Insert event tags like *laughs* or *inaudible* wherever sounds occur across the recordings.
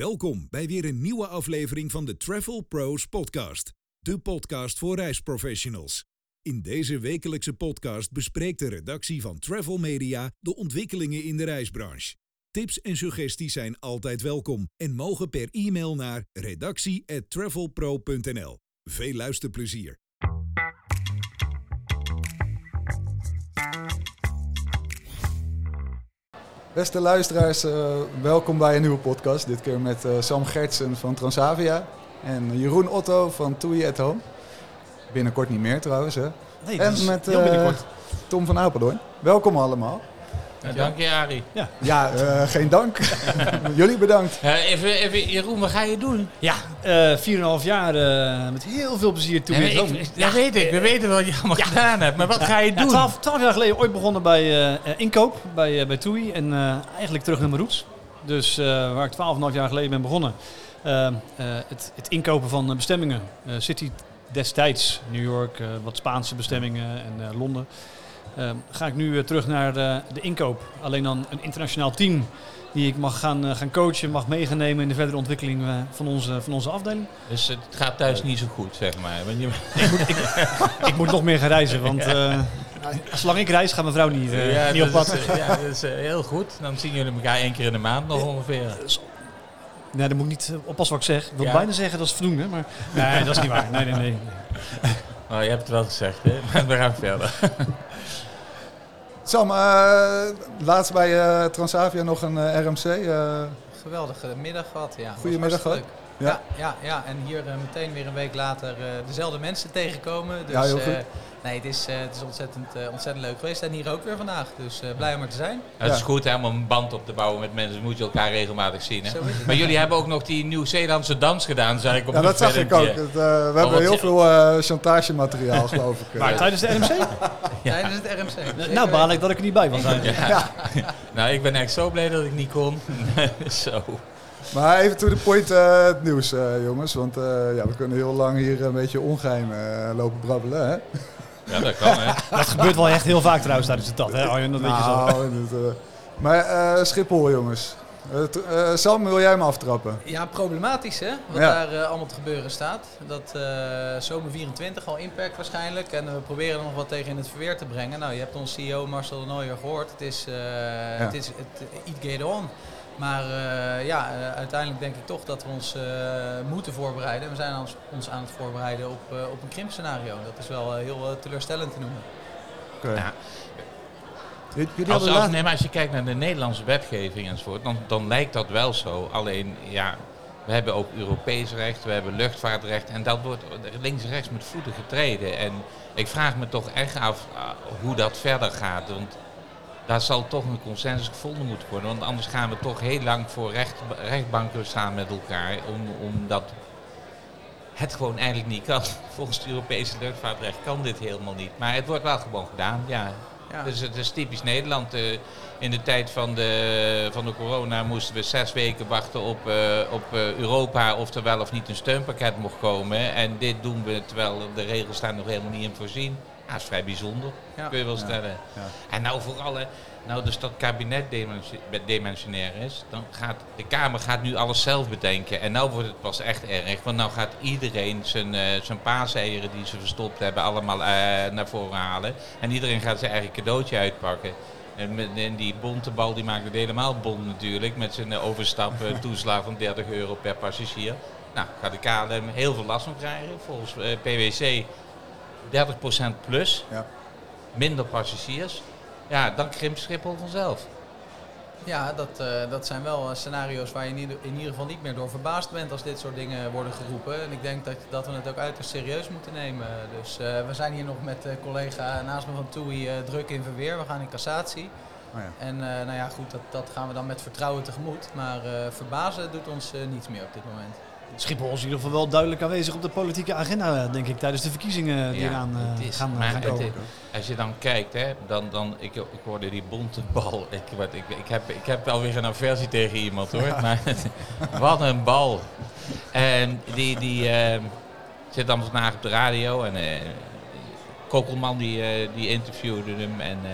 Welkom bij weer een nieuwe aflevering van de Travel Pros Podcast, de podcast voor reisprofessionals. In deze wekelijkse podcast bespreekt de redactie van Travel Media de ontwikkelingen in de reisbranche. Tips en suggesties zijn altijd welkom en mogen per e-mail naar redactie@travelpro.nl. Veel luisterplezier. Beste luisteraars, eh, welkom bij een nieuwe podcast. Dit keer met eh, Sam Gertsen van Transavia en Jeroen Otto van TUI at Home. Binnenkort niet meer trouwens. Hè? Nee, en is met eh. Tom van Apeldoorn. Welkom allemaal. Ja, dank je, Arie. Ja, eh, geen dank. *laughs* Jullie bedankt. Eh, even, even, Jeroen, wat ga je doen? Ja, eh 4,5 jaar eh, met heel veel plezier toen Ja, weer ik- dat weet ik. We weten wat je allemaal gedaan hebt. Maar wat ga je Ja, doen? 12, 12 jaar geleden ooit begonnen bij inkoop bij, bij TUI en eh, eigenlijk terug naar mijn roots. Dus eh, waar ik 12,5 jaar geleden ben begonnen, het, het inkopen van bestemmingen. Eh, City destijds, New York, eh, wat Spaanse bestemmingen en eh, Londen. Eh, ga ik nu eh, terug naar eh, de inkoop. Alleen dan een internationaal team die ik mag gaan, eh, gaan coachen, mag meegenemen in de verdere ontwikkeling eh, van, onze, van onze afdeling. Dus het gaat thuis niet zo goed, zeg maar. Want je, Ik moet nog meer gaan reizen, want eh, zolang ik reis gaat mijn vrouw niet, eh, niet op pad. is, ja, dat is heel goed. Dan zien jullie elkaar één keer in de maand nog ongeveer. Nee, dan moet ik niet oppassen wat ik zeg. Ik wil Ja. bijna zeggen dat is voldoende, maar nee, dat is niet waar. Nee, nee, nee. *laughs* Oh, je hebt het wel gezegd, hè? Maar *laughs* we gaan verder. Sam, eh, laatst bij eh, Transavia nog een eh, RMC. Geweldige middag gehad, ja. Goedemiddag gehad. Ja, ja, ja. En hier eh, meteen weer een week later eh, dezelfde mensen tegenkomen. Dus, Ja, heel eh, goed. nee, het is, eh, het is ontzettend, eh, ontzettend leuk geweest. En hier ook weer vandaag. Dus eh, blij om er te zijn. Het is goed hè, om een band op te bouwen met mensen. Dan moet je elkaar regelmatig zien. Hè? Maar jullie hebben ook nog die Nieuw-Zeelandse dans gedaan, zeg ik op ja, dat zag ik ook. Het, we hebben heel je- veel eh chantagemateriaal, geloof ik. Maar tijdens de RMC? *laughs* Tijdens het RMC. Zeker Nou, baal ik dat ik er niet bij was eigenlijk. *laughs* Nou, ik ben echt zo blij dat ik niet kon. *laughs* zo. Maar even to the point eh, het nieuws, eh, jongens. Want eh, ja, we kunnen heel lang hier een beetje ongeheim eh, lopen brabbelen. Hè? Ja, dat kan hè. *laughs* Dat gebeurt wel echt heel vaak trouwens tijdens de stad, hè Arjen? Dat weet je zo. Nou, *laughs* dat, maar eh, Schiphol, jongens. Sam, wil jij me aftrappen? Ja, problematisch hè, wat Ja. daar allemaal te gebeuren staat. Dat eh, zomer 24 al impact waarschijnlijk. En we proberen er nog wat tegen in het verweer te brengen. Nou, je hebt onze CEO Marcel de Nooijer gehoord. Het is, eh, het is het, it get on. Maar eh, ja, eh, uiteindelijk denk ik toch dat we ons eh, moeten voorbereiden. We zijn ons, ons aan het voorbereiden op, eh, op een krimpscenario. Dat is wel heel teleurstellend te noemen. Ja. Als, als, laat- nee, maar als je kijkt naar de Nederlandse wetgeving enzovoort, dan, dan lijkt dat wel zo. Alleen, ja, we hebben ook Europees recht, we hebben luchtvaartrecht en dat wordt links en rechts met voeten getreden. En ik vraag me toch echt af hoe dat verder gaat. Want daar zal toch een consensus gevonden moeten worden. Want anders gaan we toch heel lang voor recht, rechtbanken staan met elkaar. Om, omdat het gewoon eigenlijk niet kan. *laughs* Volgens het Europese luchtvaartrecht kan dit helemaal niet. Maar het wordt wel gewoon gedaan, ja. Ja. Dus het is typisch Nederland. Eh, in de tijd van de, van de corona moesten we zes weken wachten op, eh, op eh, Europa of er wel of niet een steunpakket mocht komen. En dit doen we terwijl de regels daar nog helemaal niet in voorzien. Ja, dat is vrij bijzonder, Ja. kun je wel stellen. Ja. En nou vooral, hè, nou dus dat kabinet dimensi- dimensionair is, dan gaat de Kamer gaat nu alles zelf bedenken. En nou wordt het pas echt erg, want nou gaat iedereen zijn, eh zijn paaseieren die ze verstopt hebben allemaal eh, naar voren halen. En iedereen gaat zijn eigen cadeautje uitpakken. En, met, en die bontebal die maakt het helemaal bont natuurlijk, met zijn eh, overstap *laughs* toeslag van 30 euro per passagier. Nou, gaat de KLM heel veel last van krijgen. Volgens PwC 30% plus Ja. minder passagiers, ja, dan krimpt Schiphol vanzelf. Ja, dat, eh, dat zijn wel eh, scenario's waar je in ieder, in ieder geval niet meer door verbaasd bent als dit soort dingen worden geroepen. En ik denk dat, dat we het ook uiterst serieus moeten nemen. Dus eh, we zijn hier nog met eh collega naast me van TUI eh, druk in verweer. We gaan in cassatie. Oh ja. En eh, nou ja, goed, dat, dat gaan we dan met vertrouwen tegemoet. Maar eh, verbazen doet ons eh, niets meer op dit moment. Schiphol is in ieder geval wel duidelijk aanwezig op de politieke agenda, denk ik, tijdens de verkiezingen die Ja, eraan eh, is- gaan, maar gaan komen. Als je dan kijkt, hè, dan, dan ik, ik hoorde die bonte bal. Ik, wat, ik, ik, heb, ik heb alweer een aversie tegen iemand hoor. Maar *laughs* wat een bal. En die, die eh, zit dan vandaag op de radio en eh Kokkelman die, eh, die interviewde hem. En eh,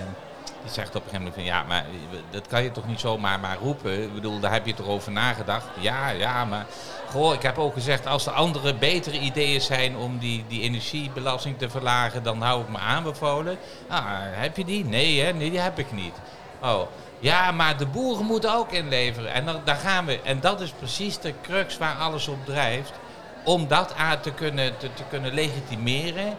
die zegt op een gegeven moment van ja, maar dat kan je toch niet zomaar maar roepen. Ik bedoel, daar heb je toch over nagedacht. Ja, ja, maar goh, ik heb ook gezegd als er andere betere ideeën zijn om die, die energiebelasting te verlagen, dan hou ik me aanbevolen. Ah, heb je die? Nee, hè? Nee, die heb ik niet. Oh, ja, maar de boeren moeten ook inleveren. En dan, daar gaan we. En dat is precies de crux waar alles op drijft. Om dat aan te kunnen, te, te kunnen legitimeren,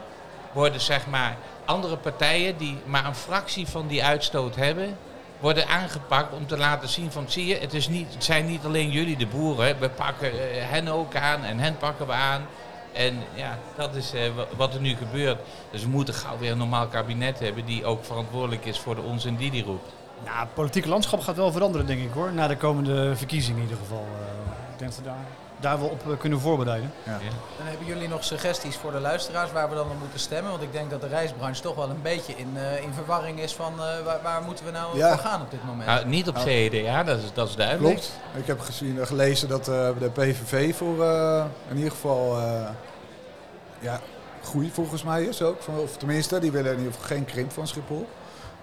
worden zeg maar andere partijen die maar een fractie van die uitstoot hebben, worden aangepakt om te laten zien van zie je, het, is niet, het zijn niet alleen jullie de boeren, we pakken eh, hen ook aan en hen pakken we aan. En ja, dat is eh, wat er nu gebeurt. Dus we moeten gauw weer een normaal kabinet hebben die ook verantwoordelijk is voor de onzin die die roept. Nou, het politieke landschap gaat wel veranderen, denk ik hoor. Na de komende verkiezingen in ieder geval. Uh, ik denk daar, daar wel op kunnen voorbereiden. Ja. Ja. Dan hebben jullie nog suggesties voor de luisteraars waar we dan op moeten stemmen? Want ik denk dat de reisbranche toch wel een beetje in, uh, in verwarring is van uh, waar, waar, moeten we nou voor gaan op dit moment? Nou, niet op CEDA, dat is, dat is duidelijk. Klopt. Ik heb gezien, gelezen dat de PVV voor in ieder geval ja, groei volgens mij is ook. Of tenminste, die willen in ieder geval geen krimp van Schiphol.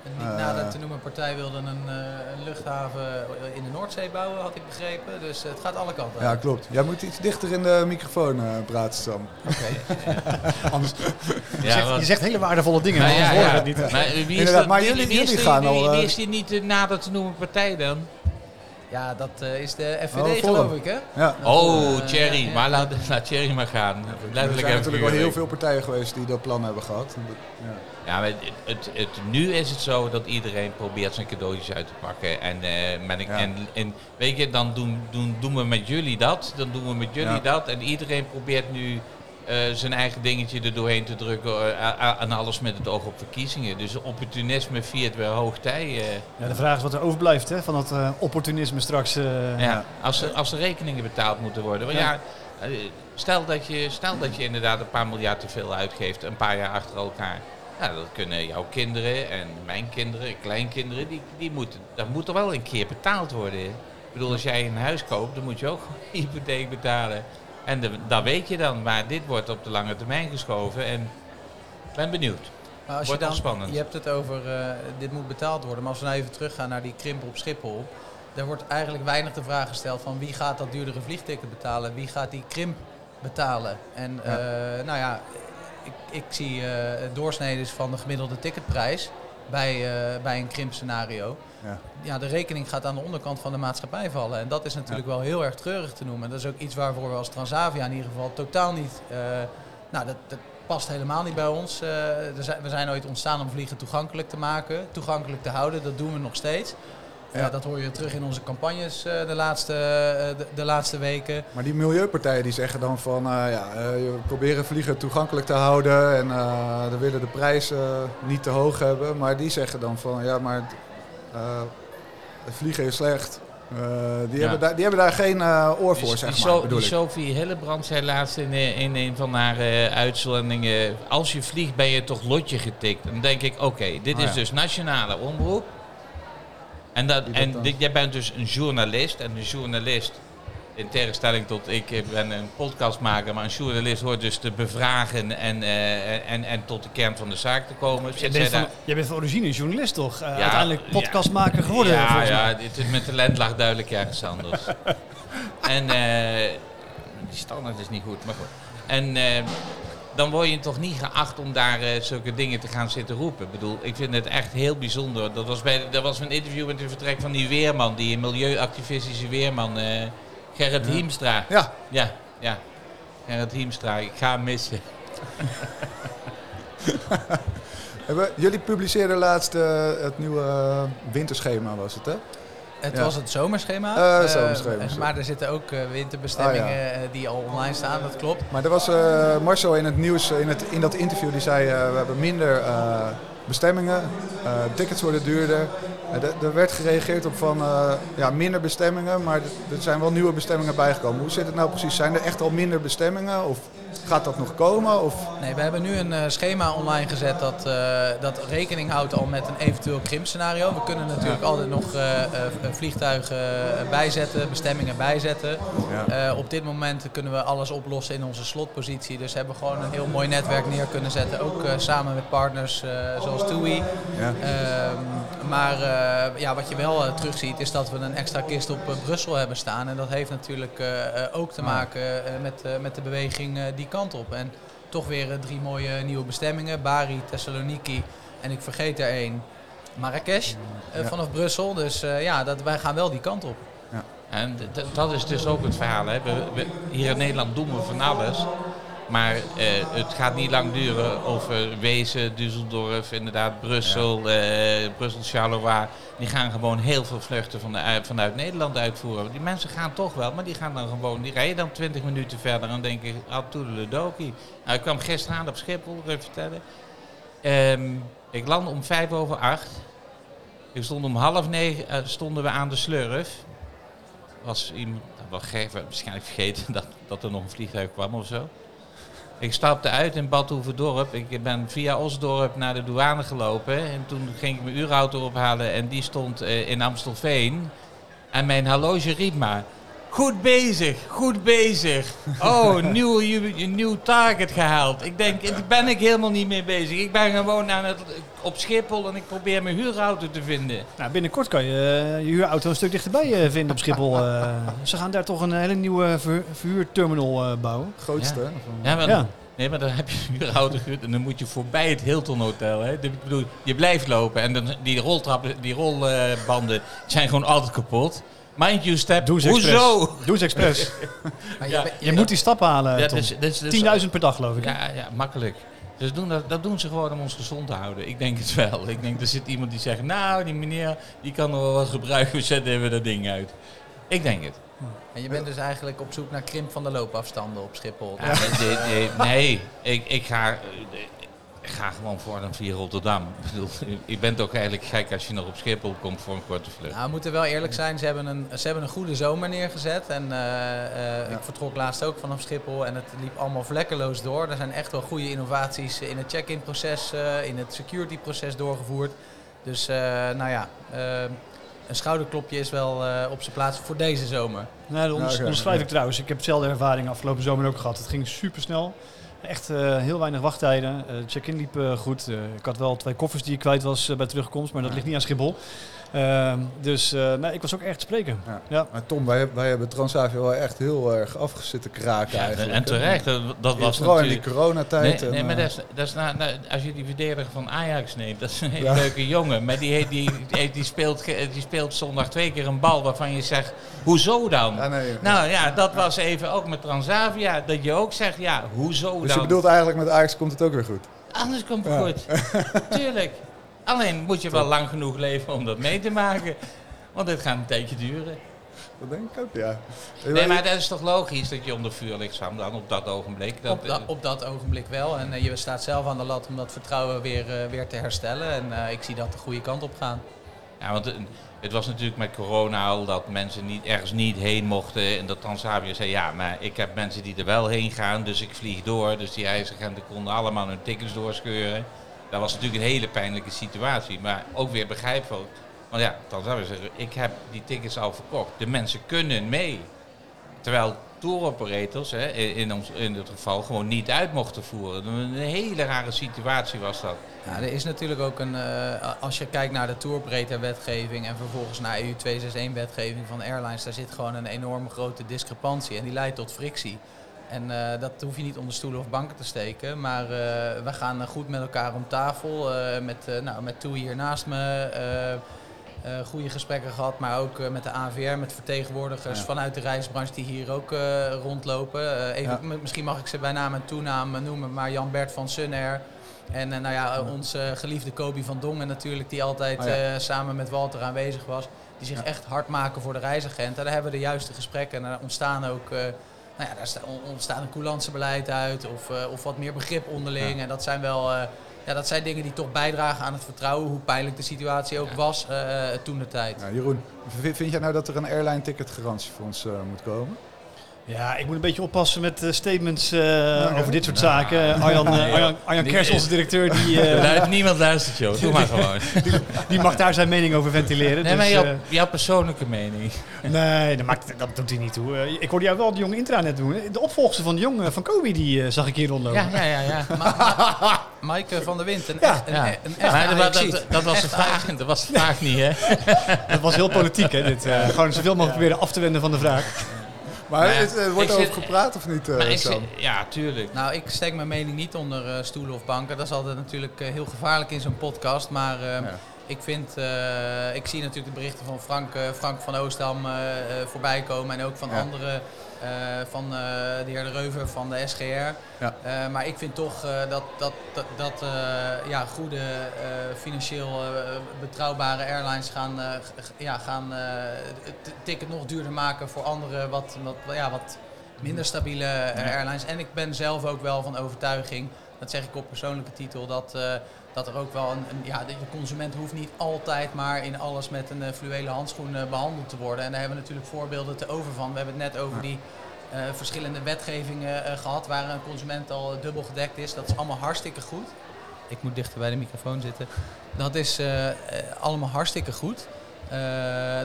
En niet nader te noemen partij wilde een, uh, een, luchthaven in de Noordzee bouwen, had ik begrepen. Dus het gaat alle kanten. Ja, klopt. Jij moet iets dichter in de microfoon uh, praten, Sam. Oké. *laughs* Anders. je, zegt, je, zegt, hele waardevolle dingen, maar, ja, ja. Het niet. Maar, wie is, dat, maar jullie, wie, jullie gaan al. Wie is die niet nader te noemen partij dan? Ja, dat uh, is de FVD oh, geloof ik, hè? Ja. Oh, uh, Thierry. Maar laat, laat Thierry maar gaan. er zijn natuurlijk wel heel veel partijen geweest die dat plan hebben gehad. Ja, ja maar het, het, het, nu is het zo dat iedereen probeert zijn cadeautjes uit te pakken. En, uh, met, ja. en, en weet je, dan doen, doen, doen we met jullie dat, dan doen we met jullie ja. dat. En iedereen probeert nu zijn eigen dingetje er doorheen te drukken uh, en alles met het oog op verkiezingen. Dus opportunisme viert weer hoogtij. Uh. Ja, de vraag is wat er overblijft hè, van dat opportunisme straks. ja, als er, als er rekeningen betaald moeten worden. Want ja. ja stel, dat je, stel dat je inderdaad een paar miljard te veel uitgeeft, een paar jaar achter elkaar. Ja, dat kunnen jouw kinderen en mijn kinderen, kleinkinderen, die, die moeten, dat moet er wel een keer betaald worden. Ik bedoel, als jij een huis koopt, dan moet je ook *laughs* een hypotheek betalen. En de, dat weet je dan, maar dit wordt op de lange termijn geschoven en ik ben benieuwd. Maar als wordt je dan, spannend. Je hebt het over, uh, dit moet betaald worden, maar als we nou even teruggaan naar die krimp op Schiphol. Daar wordt eigenlijk weinig de vraag gesteld van wie gaat dat duurdere vliegticket betalen, wie gaat die krimp betalen. En ja. Uh, nou ja, ik, ik zie uh, doorsneden van de gemiddelde ticketprijs bij, uh, bij een krimpscenario. Ja. ja, de rekening gaat aan de onderkant van de maatschappij vallen. En dat is natuurlijk ja. wel heel erg treurig te noemen. Dat is ook iets waarvoor we als Transavia in ieder geval totaal niet... Uh, nou, dat, dat, past helemaal niet bij ons. Uh, zijn, we zijn ooit ontstaan om vliegen toegankelijk te maken, toegankelijk te houden. Dat doen we nog steeds. Ja. dat hoor je terug in onze campagnes uh, de, laatste, uh, de, de, laatste weken. Maar die milieupartijen die zeggen dan van uh, ja, we proberen vliegen toegankelijk te houden en we willen de prijs niet te hoog hebben. Maar die zeggen dan van ja, maar vliegen is slecht. die, ja. hebben daar, die hebben daar geen oor voor, zeg die maar. So, die Sophie Hillebrand zei laatst in, in een van haar uitzendingen... als je vliegt ben je toch lotje getikt. Dan denk ik, oké, okay, dit oh, is dus nationale omroep. En, dat, en dit, jij bent dus een journalist. En een journalist, in tegenstelling tot ik ben een podcastmaker, maar een journalist hoort dus te bevragen en, uh, en, en tot de kern van de zaak te komen. Jij bent, van, jij bent van origine een journalist toch? Uh, ja, uiteindelijk podcastmaker ja, geworden. Ja, ja dit, mijn talent lag duidelijk ergens anders. *laughs* en uh, die standaard is niet goed, maar goed. En dan word je toch niet geacht om daar uh, zulke dingen te gaan zitten roepen. Ik bedoel, ik vind het echt heel bijzonder. Dat was, bij, dat was een interview met de vertrek van die weerman, die milieuactivistische weerman, uh, Gerrit ja. Hiemstra. Ja. Ja, ja. Gerrit Hiemstra, ik ga hem missen. *laughs* Jullie publiceerden laatst uh, het nieuwe winterschema, was het hè? Het was het zomerschema. Uh, zomerschema. Uh, maar er zitten ook winterbestemmingen ah, ja. die al online staan, dat klopt. Maar er was Marcel in het nieuws, in, het, in dat interview, die zei we hebben minder bestemmingen, tickets worden duurder. Er werd gereageerd op van ja, minder bestemmingen, maar er zijn wel nieuwe bestemmingen bijgekomen. Hoe zit het nou precies? Zijn er echt al minder bestemmingen? Of Gaat dat nog komen? Of? Nee, we hebben nu een uh, schema online gezet dat, uh, dat rekening houdt al met een eventueel krimpscenario. We kunnen natuurlijk ja. altijd nog uh, vliegtuigen bijzetten, bestemmingen bijzetten. Ja. op dit moment kunnen we alles oplossen in onze slotpositie. Dus hebben we gewoon een heel mooi netwerk neer kunnen zetten. Ook samen met partners zoals TUI. Ja. Ehm, maar ja, wat je wel terugziet is dat we een extra kist op Brussel hebben staan. En dat heeft natuurlijk ook te maken met, met de beweging die kant op. En toch weer eh, drie mooie nieuwe bestemmingen. Bari, Thessaloniki en ik vergeet er één. Marrakesh uh, vanaf Brussel. Dus uh, ja, dat, wij gaan wel die kant op. Ja. En dat is dus ook het verhaal. Hè. We, hier in Nederland doen we van alles. Maar het gaat niet lang duren over Wezen, Düsseldorf, inderdaad Brussel, ja. Brussel, Charleroi. Die gaan gewoon heel veel vluchten van de, vanuit Nederland uitvoeren. Die mensen gaan toch wel, maar die gaan dan gewoon, die rijden dan 20 minuten verder en denken, de doki. Nou, ik kwam gisteren aan op Schiphol, ik even vertellen. Um, ik landde om vijf over acht. Ik stond om half negen, uh, stonden we aan de slurf. Was iemand, dat was waarschijnlijk vergeten *laughs* dat, dat er nog een vliegtuig kwam of zo. Ik stapte uit in Bad Dorp. Ik ben via Osdorp naar de douane gelopen. En toen ging ik mijn uurauto ophalen en die stond uh, in Amstelveen. En mijn horloge riep maar... Goed bezig, goed bezig. Oh, *laughs* nieuw, nieuw target gehaald. Ik denk, daar ben ik helemaal niet mee bezig. Ik ben gewoon aan het, op Schiphol en ik probeer mijn huurauto te vinden. Nou, binnenkort kan je uh, je huurauto een stuk dichterbij uh, vinden op Schiphol. Uh, *laughs* ze gaan daar toch een hele nieuwe ver, verhuurterminal bouwen. Grootste. Ja, ja, ja. Nee, maar dan heb je een huurauto gehuurd en dan moet je voorbij het Hilton Hotel. Hè. Ik bedoel, je blijft lopen en dan, die roltrappen, die rolbanden zijn gewoon altijd kapot. Mind you step, Doe hoezo? Doe ze expres. *laughs* ja, je, moet die stap halen, ja, dus, dus, dus, 10.000 per dag geloof ik. Ja, ja makkelijk. Dus doen dat, dat doen ze gewoon om ons gezond te houden. Ik denk het wel. Ik denk, er zit iemand die zegt, nou, die meneer die kan er wel wat gebruiken, we zetten even dat ding uit. Ik denk het. En je bent dus eigenlijk op zoek naar krimp van de loopafstanden op Schiphol? Ja, nee, nee, nee, ik, ik ga ga gewoon voor dan via Rotterdam. Ik, bedoel, ik ben toch eigenlijk gek als je nog op Schiphol komt voor een korte vlucht. Nou, we moeten wel eerlijk zijn, ze hebben een, ze hebben een goede zomer neergezet. En uh, uh, ik vertrok laatst ook vanaf Schiphol en het liep allemaal vlekkeloos door. Er zijn echt wel goede innovaties in het check-in proces, uh, in het security proces doorgevoerd. Dus nou ja, een schouderklopje is wel op zijn plaats voor deze zomer. Nou, dat onderschrijf ik trouwens. Ik heb hetzelfde ervaring afgelopen zomer ook gehad. Het ging super snel. Echt uh, heel weinig wachttijden. Uh, check-in liep uh, goed. ik had wel twee koffers die ik kwijt was bij terugkomst, maar dat ligt niet aan Schiphol. Ehm, dus uh, nee, ik was ook erg te spreken. Ja. ja. Maar Tom, wij, wij hebben Transavia wel echt heel erg afgezitten kraken ja, eigenlijk. En terecht, dat, dat was Vooral in die coronatijd. Nee, nee maar dat is, dat is nou, als je die verdediger van Ajax neemt, dat is een hele leuke jongen. Maar die, die, die, die, speelt, die speelt zondag twee keer een bal waarvan je zegt, hoezo dan? Nee, nou ja, dat was even ook met Transavia, dat je ook zegt, ja, hoezo dan? Dus je bedoelt eigenlijk met Ajax komt het ook weer goed? Anders komt het goed, *laughs* tuurlijk. Alleen moet je wel lang genoeg leven om dat mee te maken. Want dit gaat een tijdje duren. Dat denk ik ook, ja. Nee, maar dat is toch logisch dat je onder vuur ligt, Sam, dan op dat ogenblik? Dat, op, op, dat ogenblik wel. En uh, je staat zelf aan de lat om dat vertrouwen weer, uh, weer te herstellen. En uh, ik zie dat de goede kant op gaan. Ja, want het was natuurlijk met corona al dat mensen niet, ergens niet heen mochten. En dat Transavia zei, ja, maar ik heb mensen die er wel heen gaan, dus ik vlieg door. Dus die reisagenten konden allemaal hun tickets doorscheuren. Dat was natuurlijk een hele pijnlijke situatie, maar ook weer begrijpelijk. Want ja, dan zou je zeggen, ik heb die tickets al verkocht. De mensen kunnen mee. Terwijl touroperators in, ons, in het geval gewoon niet uit mochten voeren. Een hele rare situatie was dat. Ja, er is natuurlijk ook een, uh, als je kijkt naar de touroperator wetgeving en vervolgens naar EU 261 wetgeving van airlines, daar zit gewoon een enorme grote discrepantie en die leidt tot frictie. En uh, dat hoef je niet onder stoelen of banken te steken. Maar uh, we gaan goed met elkaar om tafel. Met, nou, met Toe hier naast me. goede gesprekken gehad. Maar ook met de AVR, met vertegenwoordigers vanuit de reisbranche die hier ook rondlopen. even, Misschien mag ik ze bij naam en toenaam noemen. Maar Jan-Bert van Sunair. En nou ja, onze geliefde Kobi van Dongen natuurlijk. Die altijd oh samen met Walter aanwezig was. Die zich echt hard maken voor de reisagenten. Daar hebben we de juiste gesprekken. En er ontstaan ook nou ja, daar ontstaat een coulantse beleid uit of, uh, of wat meer begrip onderling. En dat zijn wel uh, ja, dat zijn dingen die toch bijdragen aan het vertrouwen, hoe pijnlijk de situatie ook was uh, toen de tijd. Ja, Jeroen, vind jij nou dat er een airline ticketgarantie voor ons moet komen? Ja, ik moet een beetje oppassen met uh, statements uh, over dit soort nou, zaken. Arjan, uh, Arjan, Arjan Kers, onze directeur, die... niemand luistert, joh. Doe maar *laughs* gewoon. Die, die, mag daar zijn mening over ventileren. Nee, dus, maar jouw, jouw, persoonlijke mening. Nee, dat, maakt, dat doet hij niet toe. ik hoorde jou wel de jonge intranet doen. De opvolger van de jongen van Kobe, die zag ik hier rondlopen. Ja, ja, ja. ja. *laughs* Ma Ma Maaike van der Wind, een ja. echt, een, ja. een echt maar dat, dat, dat, was de vraag, dat was de vraag niet, hè? *laughs* dat was heel politiek, hè? Dit, gewoon zoveel mogelijk proberen af te wenden van de vraag. Maar nou het, wordt over gepraat of niet, uh, zit, Ja, tuurlijk. Nou, ik steek mijn mening niet onder uh, stoelen of banken. Dat is altijd natuurlijk uh, heel gevaarlijk in zo'n podcast. Maar ja. Ik vind, ik zie natuurlijk de berichten van Frank, Frank van Oostam voorbij komen. En ook van ja. andere uh, van uh, de heer De Reuver van de SGR. Ja. Uh, maar ik vind toch dat, dat, dat, dat ja, goede, financieel betrouwbare airlines gaan, ja, gaan het ticket nog duurder maken voor andere wat, wat, ja, wat minder stabiele airlines. En ik ben zelf ook wel van overtuiging, dat zeg ik op persoonlijke titel, dat dat er ook wel een, een, ja, de consument hoeft niet altijd maar in alles met een uh, fluwelen handschoen uh, behandeld te worden. En daar hebben we natuurlijk voorbeelden te over van. We hebben het net over die uh, verschillende wetgevingen gehad waar een consument al dubbel gedekt is. Dat is allemaal hartstikke goed. Ik moet dichter bij de microfoon zitten. Dat is allemaal hartstikke goed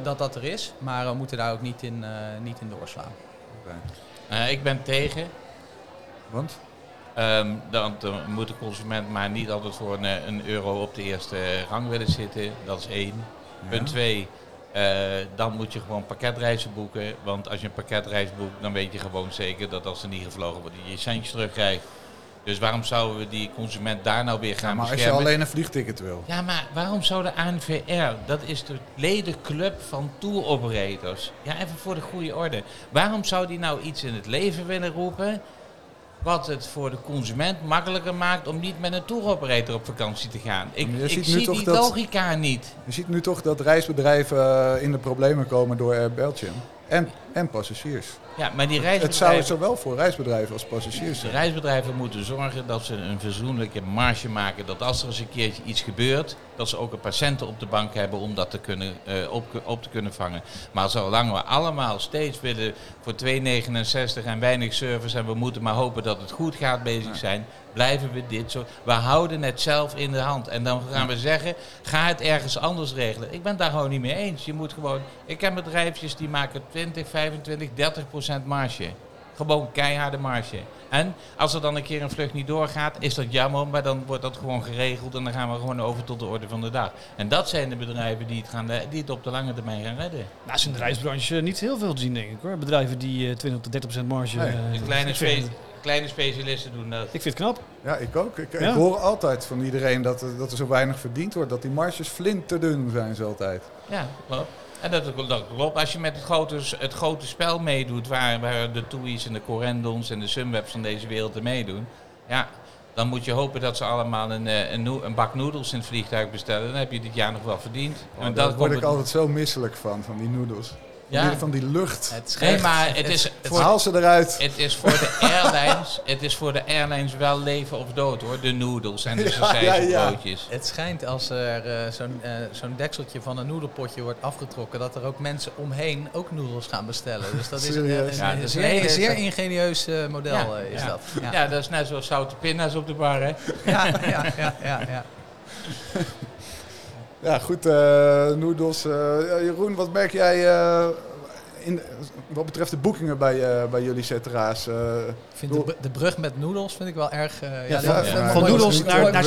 dat dat er is. Maar we moeten daar ook niet in, niet in doorslaan. Okay. ik ben tegen. Want? Um, dan, moet de consument maar niet altijd voor een, eh, een, euro op de eerste rang willen zitten. Dat is één. Punt twee, uh, dan moet je gewoon pakketreizen boeken. Want als je een pakketreis boekt, dan weet je gewoon zeker dat als er niet gevlogen wordt, je je centjes terugkrijgt. Dus waarom zouden we die consument daar nou weer gaan ja, maar beschermen? als je alleen een vliegticket wil. Ja, maar waarom zou de ANVR, dat is de ledenclub van tour operators. Ja, even voor de goede orde. Waarom zou die nou iets in het leven willen roepen wat het voor de consument makkelijker maakt om niet met een touroperator op vakantie te gaan. Ik, ik zie die logica niet. Je ziet nu toch dat reisbedrijven in de problemen komen door Air Belgium. En, en passagiers. Ja, maar die Het zou zowel voor reisbedrijven als passagiers zijn. De reisbedrijven moeten zorgen dat ze een verzoenlijke marge maken. Dat als er eens een keertje iets gebeurt, dat ze ook een patiënten op de bank hebben om dat te kunnen, uh, op, op, te kunnen vangen. Maar zolang we allemaal steeds willen voor 2,69 en weinig service en we moeten maar hopen dat het goed gaat bezig zijn, blijven we dit zo. We houden het zelf in de hand. En dan gaan we zeggen, ga het ergens anders regelen. Ik ben daar gewoon niet mee eens. Je moet gewoon, ik heb bedrijfjes die maken 20, 25, 30 procent marge. Gewoon keiharde marge. En als er dan een keer een vlucht niet doorgaat, is dat jammer, maar dan wordt dat gewoon geregeld en dan gaan we gewoon over tot de orde van de dag. En dat zijn de bedrijven die het, gaan, die het op de lange termijn gaan redden. Nou, is in de reisbranche niet heel veel te zien, denk ik hoor. Bedrijven die 20 tot 30 procent marge. Nee. Uh, kleine, kleine specialisten doen dat. Ik vind het knap. Ja, ik ook. Ik, ik hoor altijd van iedereen dat, dat er zo weinig verdiend wordt. Dat die marges flinterdun zijn ze altijd. Ja, klopt. En dat, dat klopt. Als je met het grote, het grote spel meedoet, waar, waar de TUI's en de Corendons en de Sunwebs van deze wereld er meedoen, ja, dan moet je hopen dat ze allemaal een, eh, een, een, bak noedels in het vliegtuig bestellen. Dan heb je dit jaar nog wel verdiend. Oh, en daar word ik altijd zo misselijk van, van die noedels. Ja. Van die lucht. Het nee, maar het, is... Het, voor, haal ze eruit. Het is voor de airlines, *laughs* het is voor de airlines wel leven of dood hoor. De noedels en de *laughs* ja, ja, broodjes. Het schijnt als er uh, zo'n uh, zo'n dekseltje van een noedelpotje wordt afgetrokken... dat er ook mensen omheen ook noedels gaan bestellen. Dus dat is een, een, een, zeer, zeer ingenieus uh, model is dat. Ja. dat is net zoals zoute pinda's op de bar hè. ja, ja, ja, ja. *laughs* ja. Goed, uh, Noedels. Uh, Jeroen, wat merk jij uh, in, wat betreft de boekingen bij, bij jullie ZRA's? vind de, de, brug met Noedels vind ik wel erg... ja, ja, van, ja, van Noedels naar, naar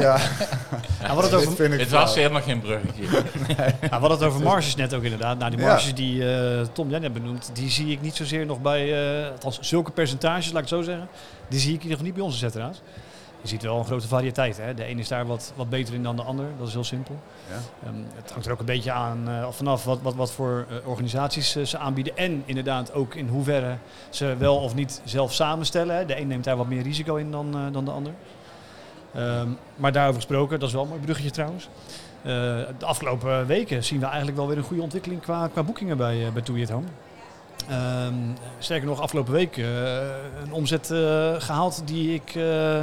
ja. *laughs* ja, wat het, over, het was helemaal geen bruggetje. *laughs* nee. ja, wat het over marges net ook inderdaad. Nou, die marges die Tom jij net benoemt, die zie ik niet zozeer nog bij... althans, zulke percentages, laat ik het zo zeggen. Die zie ik geval niet bij onze ZRA's je ziet wel een grote variëteit. Hè? De een is daar wat, wat beter in dan de ander. Dat is heel simpel. Ja. Um, het hangt er ook een beetje aan uh, vanaf wat, wat, wat voor uh, organisaties uh, ze aanbieden. En inderdaad ook in hoeverre ze wel of niet zelf samenstellen. Hè? De een neemt daar wat meer risico in dan, dan de ander. Um, maar daarover gesproken, dat is wel een mooi bruggetje trouwens. de afgelopen weken zien we eigenlijk wel weer een goede ontwikkeling qua, qua boekingen bij, bij Toei Home. Um, sterker nog, afgelopen week uh, een omzet uh, gehaald die ik uh,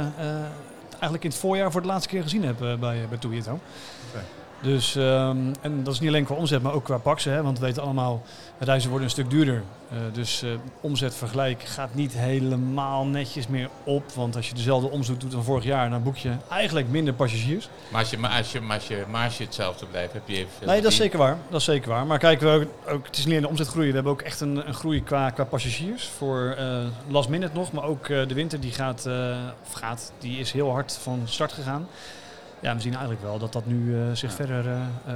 eigenlijk in het voorjaar voor de laatste keer gezien heb eh, bij, bij Oké. Dus, ehm, en dat is niet alleen qua omzet, maar ook qua paksen. Hè, want we weten allemaal, reizen worden een stuk duurder. Uh, dus uh, omzetvergelijk gaat niet helemaal netjes meer op. Want als je dezelfde omzet doet dan vorig jaar, dan boek je eigenlijk minder passagiers. Maar als je, maar als je, maar als je marge hetzelfde blijft, heb je even Nee, dat is zeker waar. Dat is zeker waar. Maar kijken we ook, ook het is niet alleen de omzet groeien. We hebben ook echt een, een groei qua, qua passagiers. Voor uh, last minute nog, maar ook de winter die gaat, of gaat, die is heel hard van start gegaan ja, we zien eigenlijk wel dat dat nu uh, zich ja. verder uh, uh,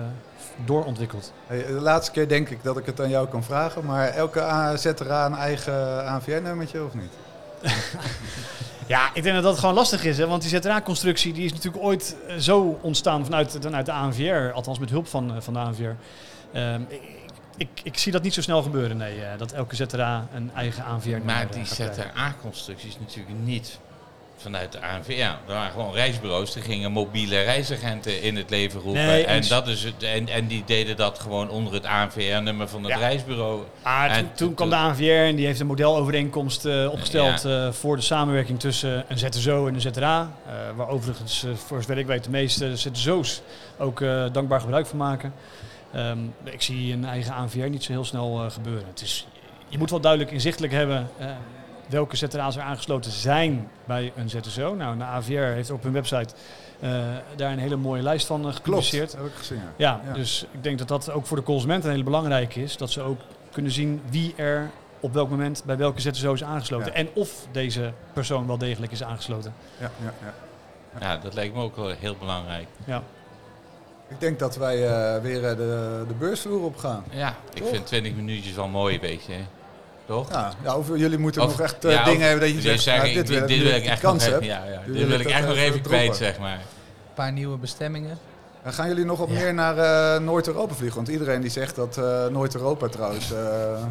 doorontwikkelt. Hey, de laatste keer denk ik dat ik het aan jou kan vragen, maar elke er aan een eigen ANVR-nummertje of niet? *laughs* ja, ik denk dat dat gewoon lastig is, hè, want die ZRA-constructie die is natuurlijk ooit zo ontstaan vanuit, vanuit de ANVR, althans met hulp van, van de ANVR. Um, ik, ik, zie dat niet zo snel gebeuren, nee, dat elke ZRA een eigen ANVR Maar die ZRA-constructie is natuurlijk niet vanuit de ANVR. Er waren gewoon reisbureaus, er gingen mobiele reisagenten in het leven roepen. Nee, en, dat is het, en, en die deden dat gewoon onder het ANVR-nummer van het ja. reisbureau. Ah, en toen, kwam de ANVR en die heeft een modelovereenkomst uh, opgesteld ja. uh, voor de samenwerking tussen een ZSO en een ZRA. Uh, waar overigens, voor zover ik weet, de meeste ZSO's ook dankbaar gebruik van maken. Um, ik zie een eigen ANVR niet zo heel snel gebeuren. Het is, je moet wel duidelijk inzichtelijk hebben welke ZRA's er aangesloten zijn bij een ZSO. Nou, de AVR heeft op hun website uh, daar een hele mooie lijst van uh, gepubliceerd. Klopt, heb ik gezien. Ja. Ja, dus ik denk dat dat ook voor de consument een hele belangrijke is. Dat ze ook kunnen zien wie er op welk moment bij welke ZSO is aangesloten. Ja. En of deze persoon wel degelijk is aangesloten. Ja, ja, ja. ja dat lijkt me ook wel heel belangrijk. Ja. Ik denk dat wij uh, weer de, de beursvloer op gaan. Ja, ik Toch? vind 20 minuutjes wel mooi, weet je. Toch? Ja, ja of jullie moeten of, nog echt ja, dingen hebben dat je zegt, zeggen, nou, dit, dit, dit wil ik echt nog even, ja, ja, dit wil ik echt nog even kwijt, zeg maar. Een paar nieuwe bestemmingen. En gaan jullie nog wat meer naar uh, Noord-Europa vliegen? Want iedereen die zegt dat uh, Noord-Europa trouwens uh,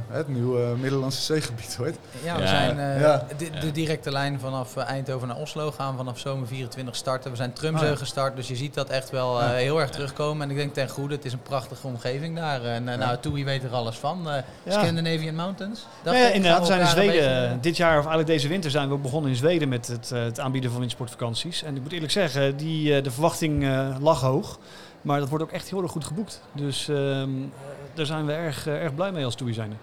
het nieuwe Middellandse zeegebied wordt. Ja, we ja. zijn ja. De, de, directe lijn vanaf Eindhoven naar Oslo gaan vanaf zomer 24 starten. We zijn Trumsø oh, gestart, dus je ziet dat echt wel heel erg terugkomen. En ik denk ten goede, het is een prachtige omgeving daar. En nou, Toei weet er alles van. Scandinavian Mountains. Dat ja, inderdaad, we zijn in Zweden. Dit jaar, of eigenlijk deze winter, zijn we ook begonnen in Zweden met het, het aanbieden van windsportvakanties. En ik moet eerlijk zeggen, die, de verwachting lag hoog. Maar dat wordt ook echt heel erg goed geboekt. Dus uh, daar zijn we erg, uh, erg blij mee als Toei zijn.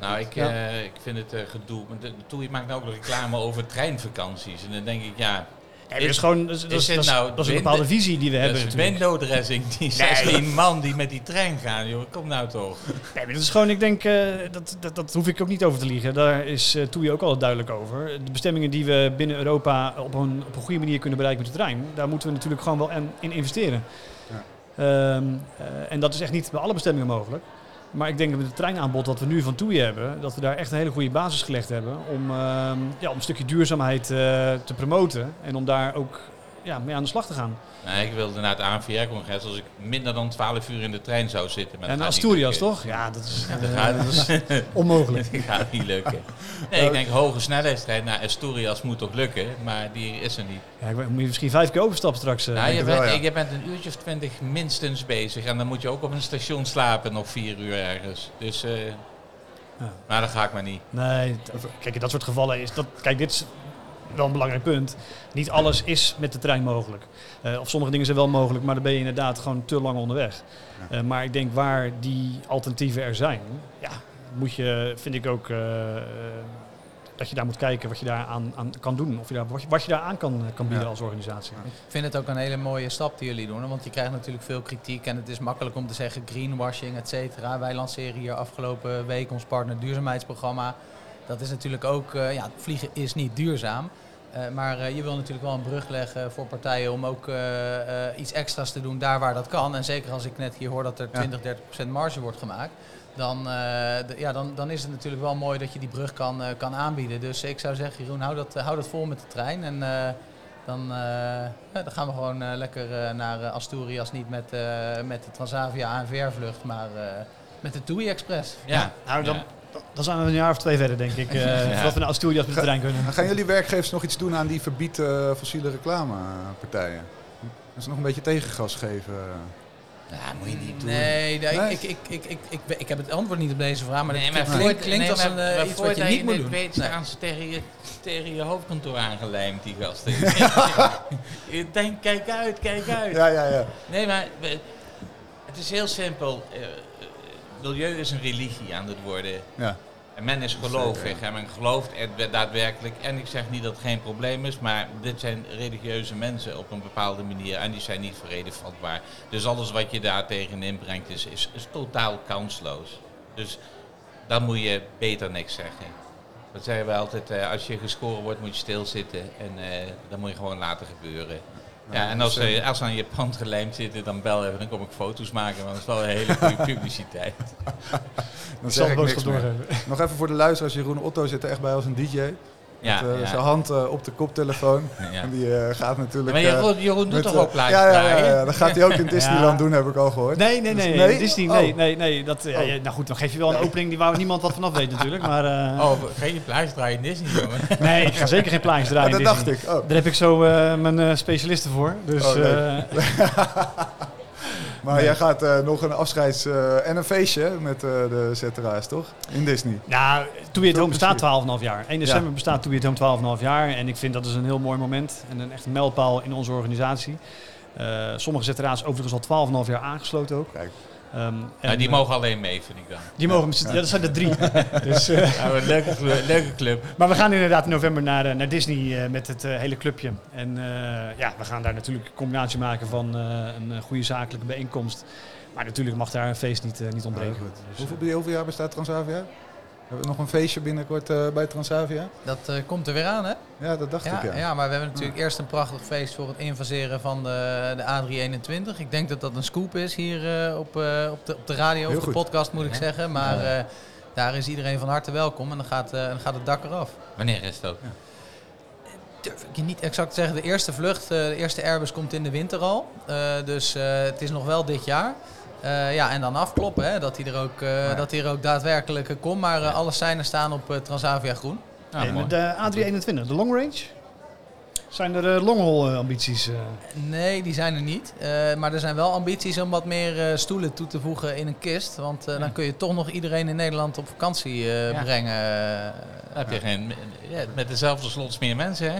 Nou, ik, ja. uh, ik vind het uh, gedoe. De, Toei maakt nou ook reclame over treinvakanties. En dan denk ik, ja, Nee, is, dat is gewoon dat, is, dat, nou dat is een bepaalde visie die we hebben. Dat is window-dressing, die 16 man die met die trein gaan. Joh, kom nou toch. Nee, dat is gewoon, ik denk, uh, dat, dat, dat hoef ik ook niet over te liegen. Daar is uh, Toei ook al duidelijk over. De bestemmingen die we binnen Europa op een, op een goede manier kunnen bereiken met de trein, daar moeten we natuurlijk gewoon wel in, in investeren. Um, uh, en dat is echt niet bij alle bestemmingen mogelijk. Maar ik denk dat met het treinaanbod dat we nu van TUI hebben, dat we daar echt een hele goede basis gelegd hebben om, uh, ja, om een stukje duurzaamheid uh, te promoten en om daar ook ja, mee aan de slag te gaan. Nee, ik wilde naar het ANVR-congres als ik minder dan 12 uur in de trein zou zitten. Met en Asturias, toch? Ja, dat is, ja, dat gaat, dat is *laughs* onmogelijk. dat gaat niet lukken. Nee, ik denk hoge snelheidstrein naar Asturias moet toch lukken, maar die is er niet. Ja, ik moet je misschien vijf keer overstappen straks. Uh, nou, je, bent, wel, ja. je bent een uurtje of twintig minstens bezig en dan moet je ook op een station slapen nog vier uur ergens. Dus... Uh, ja. Maar dat ga ik maar niet. Nee, kijk, in dat soort gevallen is dat. Kijk, dit is wel een belangrijk punt. Niet alles is met de trein mogelijk. Uh, of sommige dingen zijn wel mogelijk, maar dan ben je inderdaad gewoon te lang onderweg. Ja. Uh, maar ik denk waar die alternatieven er zijn, ja, moet je, vind ik ook, uh, dat je daar moet kijken wat je daar aan, aan kan doen. Of je daar, wat, je, wat je daar aan kan, kan bieden ja. als organisatie. Ik vind het ook een hele mooie stap die jullie doen. Want je krijgt natuurlijk veel kritiek en het is makkelijk om te zeggen greenwashing, et cetera. Wij lanceren hier afgelopen week ons partner duurzaamheidsprogramma. Dat is natuurlijk ook, uh, ja, vliegen is niet duurzaam. Uh, maar uh, je wil natuurlijk wel een brug leggen voor partijen om ook uh, iets extra's te doen daar waar dat kan. En zeker als ik net hier hoor dat er 20, 30 procent marge wordt gemaakt. Dan, ja, dan, dan is het natuurlijk wel mooi dat je die brug kan, kan aanbieden. Dus ik zou zeggen, Jeroen, hou dat, hou dat vol met de trein. En dan, dan gaan we gewoon lekker naar Asturias. Niet met, met de Transavia ANVR-vlucht, maar met de TUI Express. Ja, ja. nou dan... Dan zijn we een jaar of twee verder, denk ik. Uh, *laughs* ja. Voordat we naar Asturias met de trein kunnen. Gaan jullie werkgevers nog iets doen aan die verbieden fossiele reclamepartijen? Dat is nog een beetje tegengas geven. Ja, moet je niet doen. Nee, nee, Nee? Ik, ik, ik, ik, ik, ik, heb het antwoord niet op deze vraag, maar Nee, het maar klinkt, voor- klinkt nee, als een, eh, maar iets wat je niet moet het doen. weet, Nee. staan ze tegen je, tegen je hoofdkantoor aangelijmd, die gasten. *laughs* *laughs* je denkt, kijk uit, kijk uit. Ja, ja, ja. Nee, maar het is heel simpel. Milieu is een religie aan het worden. ja. En men is gelovig en men gelooft er daadwerkelijk. En ik zeg niet dat het geen probleem is, maar dit zijn religieuze mensen op een bepaalde manier en die zijn niet voor reden vatbaar. Dus alles wat je daar tegen inbrengt is, is, is totaal kansloos. Dus dan moet je beter niks zeggen. Dat zeggen we altijd, eh, als je gescoren wordt moet je stilzitten en eh dat moet je gewoon laten gebeuren. Ja, en als, eh, als ze aan je pand gelijmd zitten, dan bel even, dan kom ik foto's maken, want dat is wel een hele goede *laughs* publiciteit. Dan Ik zal ik niks meer. Nog even voor de luisteraars. Jeroen Otto zit er echt bij als een DJ. Ja, met eh, ja. zijn hand eh, op de koptelefoon. Ja. En die eh, gaat natuurlijk... Maar Jeroen, Jeroen doet met, toch ook plaatjes ja, ja, dat gaat hij ook in *laughs* Disneyland doen, heb ik al gehoord. Nee, nee, Dus- nee. nee? Disney, Oh. nee, nee, nee. Dat, Oh. nou goed, dan geef je wel een opening die waar niemand wat vanaf weet natuurlijk. Maar *laughs* Oh, je plaatjes draaien in Disney, jongen? *laughs* nee, ik ga zeker geen plaatjes draaien. dat in dacht Disney. ik. Oh. Daar heb ik zo mijn specialisten voor. Dus Oh, Maar jij gaat eh, nog een afscheids- eh, en een feestje met eh, de ZRA's, toch? In Disney. Nou, To Be At Home bestaat plezier. 12,5 jaar. 1 december bestaat To Be At Home 12,5 jaar. En ik vind dat is een heel mooi moment. En een echt mijlpaal in onze organisatie. Sommige ZRA's overigens al 12,5 jaar aangesloten ook. Kijk. Ehm, Ja, die eh, mogen alleen mee, vind ik dan. Die mogen ja, dat zijn er drie. *laughs* dus, eh, Ja, een leuke, clu- leuke club. maar we gaan inderdaad in november naar, eh, naar Disney eh, met het eh, hele clubje. En eh, ja, we gaan daar natuurlijk een combinatie maken van eh, een eh, goede zakelijke bijeenkomst. Maar natuurlijk mag daar een feest niet, eh, niet ontbreken. Dus, Hoeveel, hoeveel jaar bestaat Transavia? Hebben we nog een feestje binnenkort eh, bij Transavia? Dat eh, komt er weer aan, hè? Ja, dat dacht Ja, ik, ja. ja, maar we hebben natuurlijk eerst een prachtig feest voor het invaseren van de, de A321. Ik denk dat dat een scoop is hier eh, op, eh, op, de, op de radio, Heel of de podcast moet ik zeggen. Maar eh, daar is iedereen van harte welkom en dan gaat, eh, dan gaat het dak eraf. Wanneer is dat? Durf ik je niet exact te zeggen. De eerste vlucht, eh, de eerste Airbus komt in de winter al. Eh, dus eh, het is nog wel dit jaar. Eh, ja, en dan afkloppen, hè, dat hij er ook, eh, Ja. dat hij er ook daadwerkelijk eh, komt. Maar eh, alle seinen staan op Transavia Groen. En mooi. de A321, de long range? Zijn er uh, long-haul ambities? eh? Nee, die zijn er niet. Eh, maar er zijn wel ambities om wat meer eh, stoelen toe te voegen in een kist. Want eh, dan kun je toch nog iedereen in Nederland op vakantie eh, Ja. brengen. Dan heb je geen, ja, met dezelfde slots meer mensen, hè?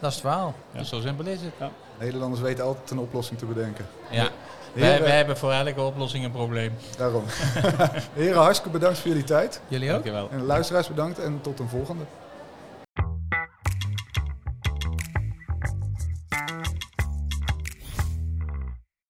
Dat is het verhaal. Ja. Dus zo simpel is het. Nederlanders weten altijd een oplossing te bedenken. Ja. Wij, Heren, wij hebben voor elke oplossing een probleem. daarom. *laughs* Heren, hartstikke bedankt voor jullie tijd. Jullie ook? Dankjewel. En luisteraars bedankt en tot een volgende.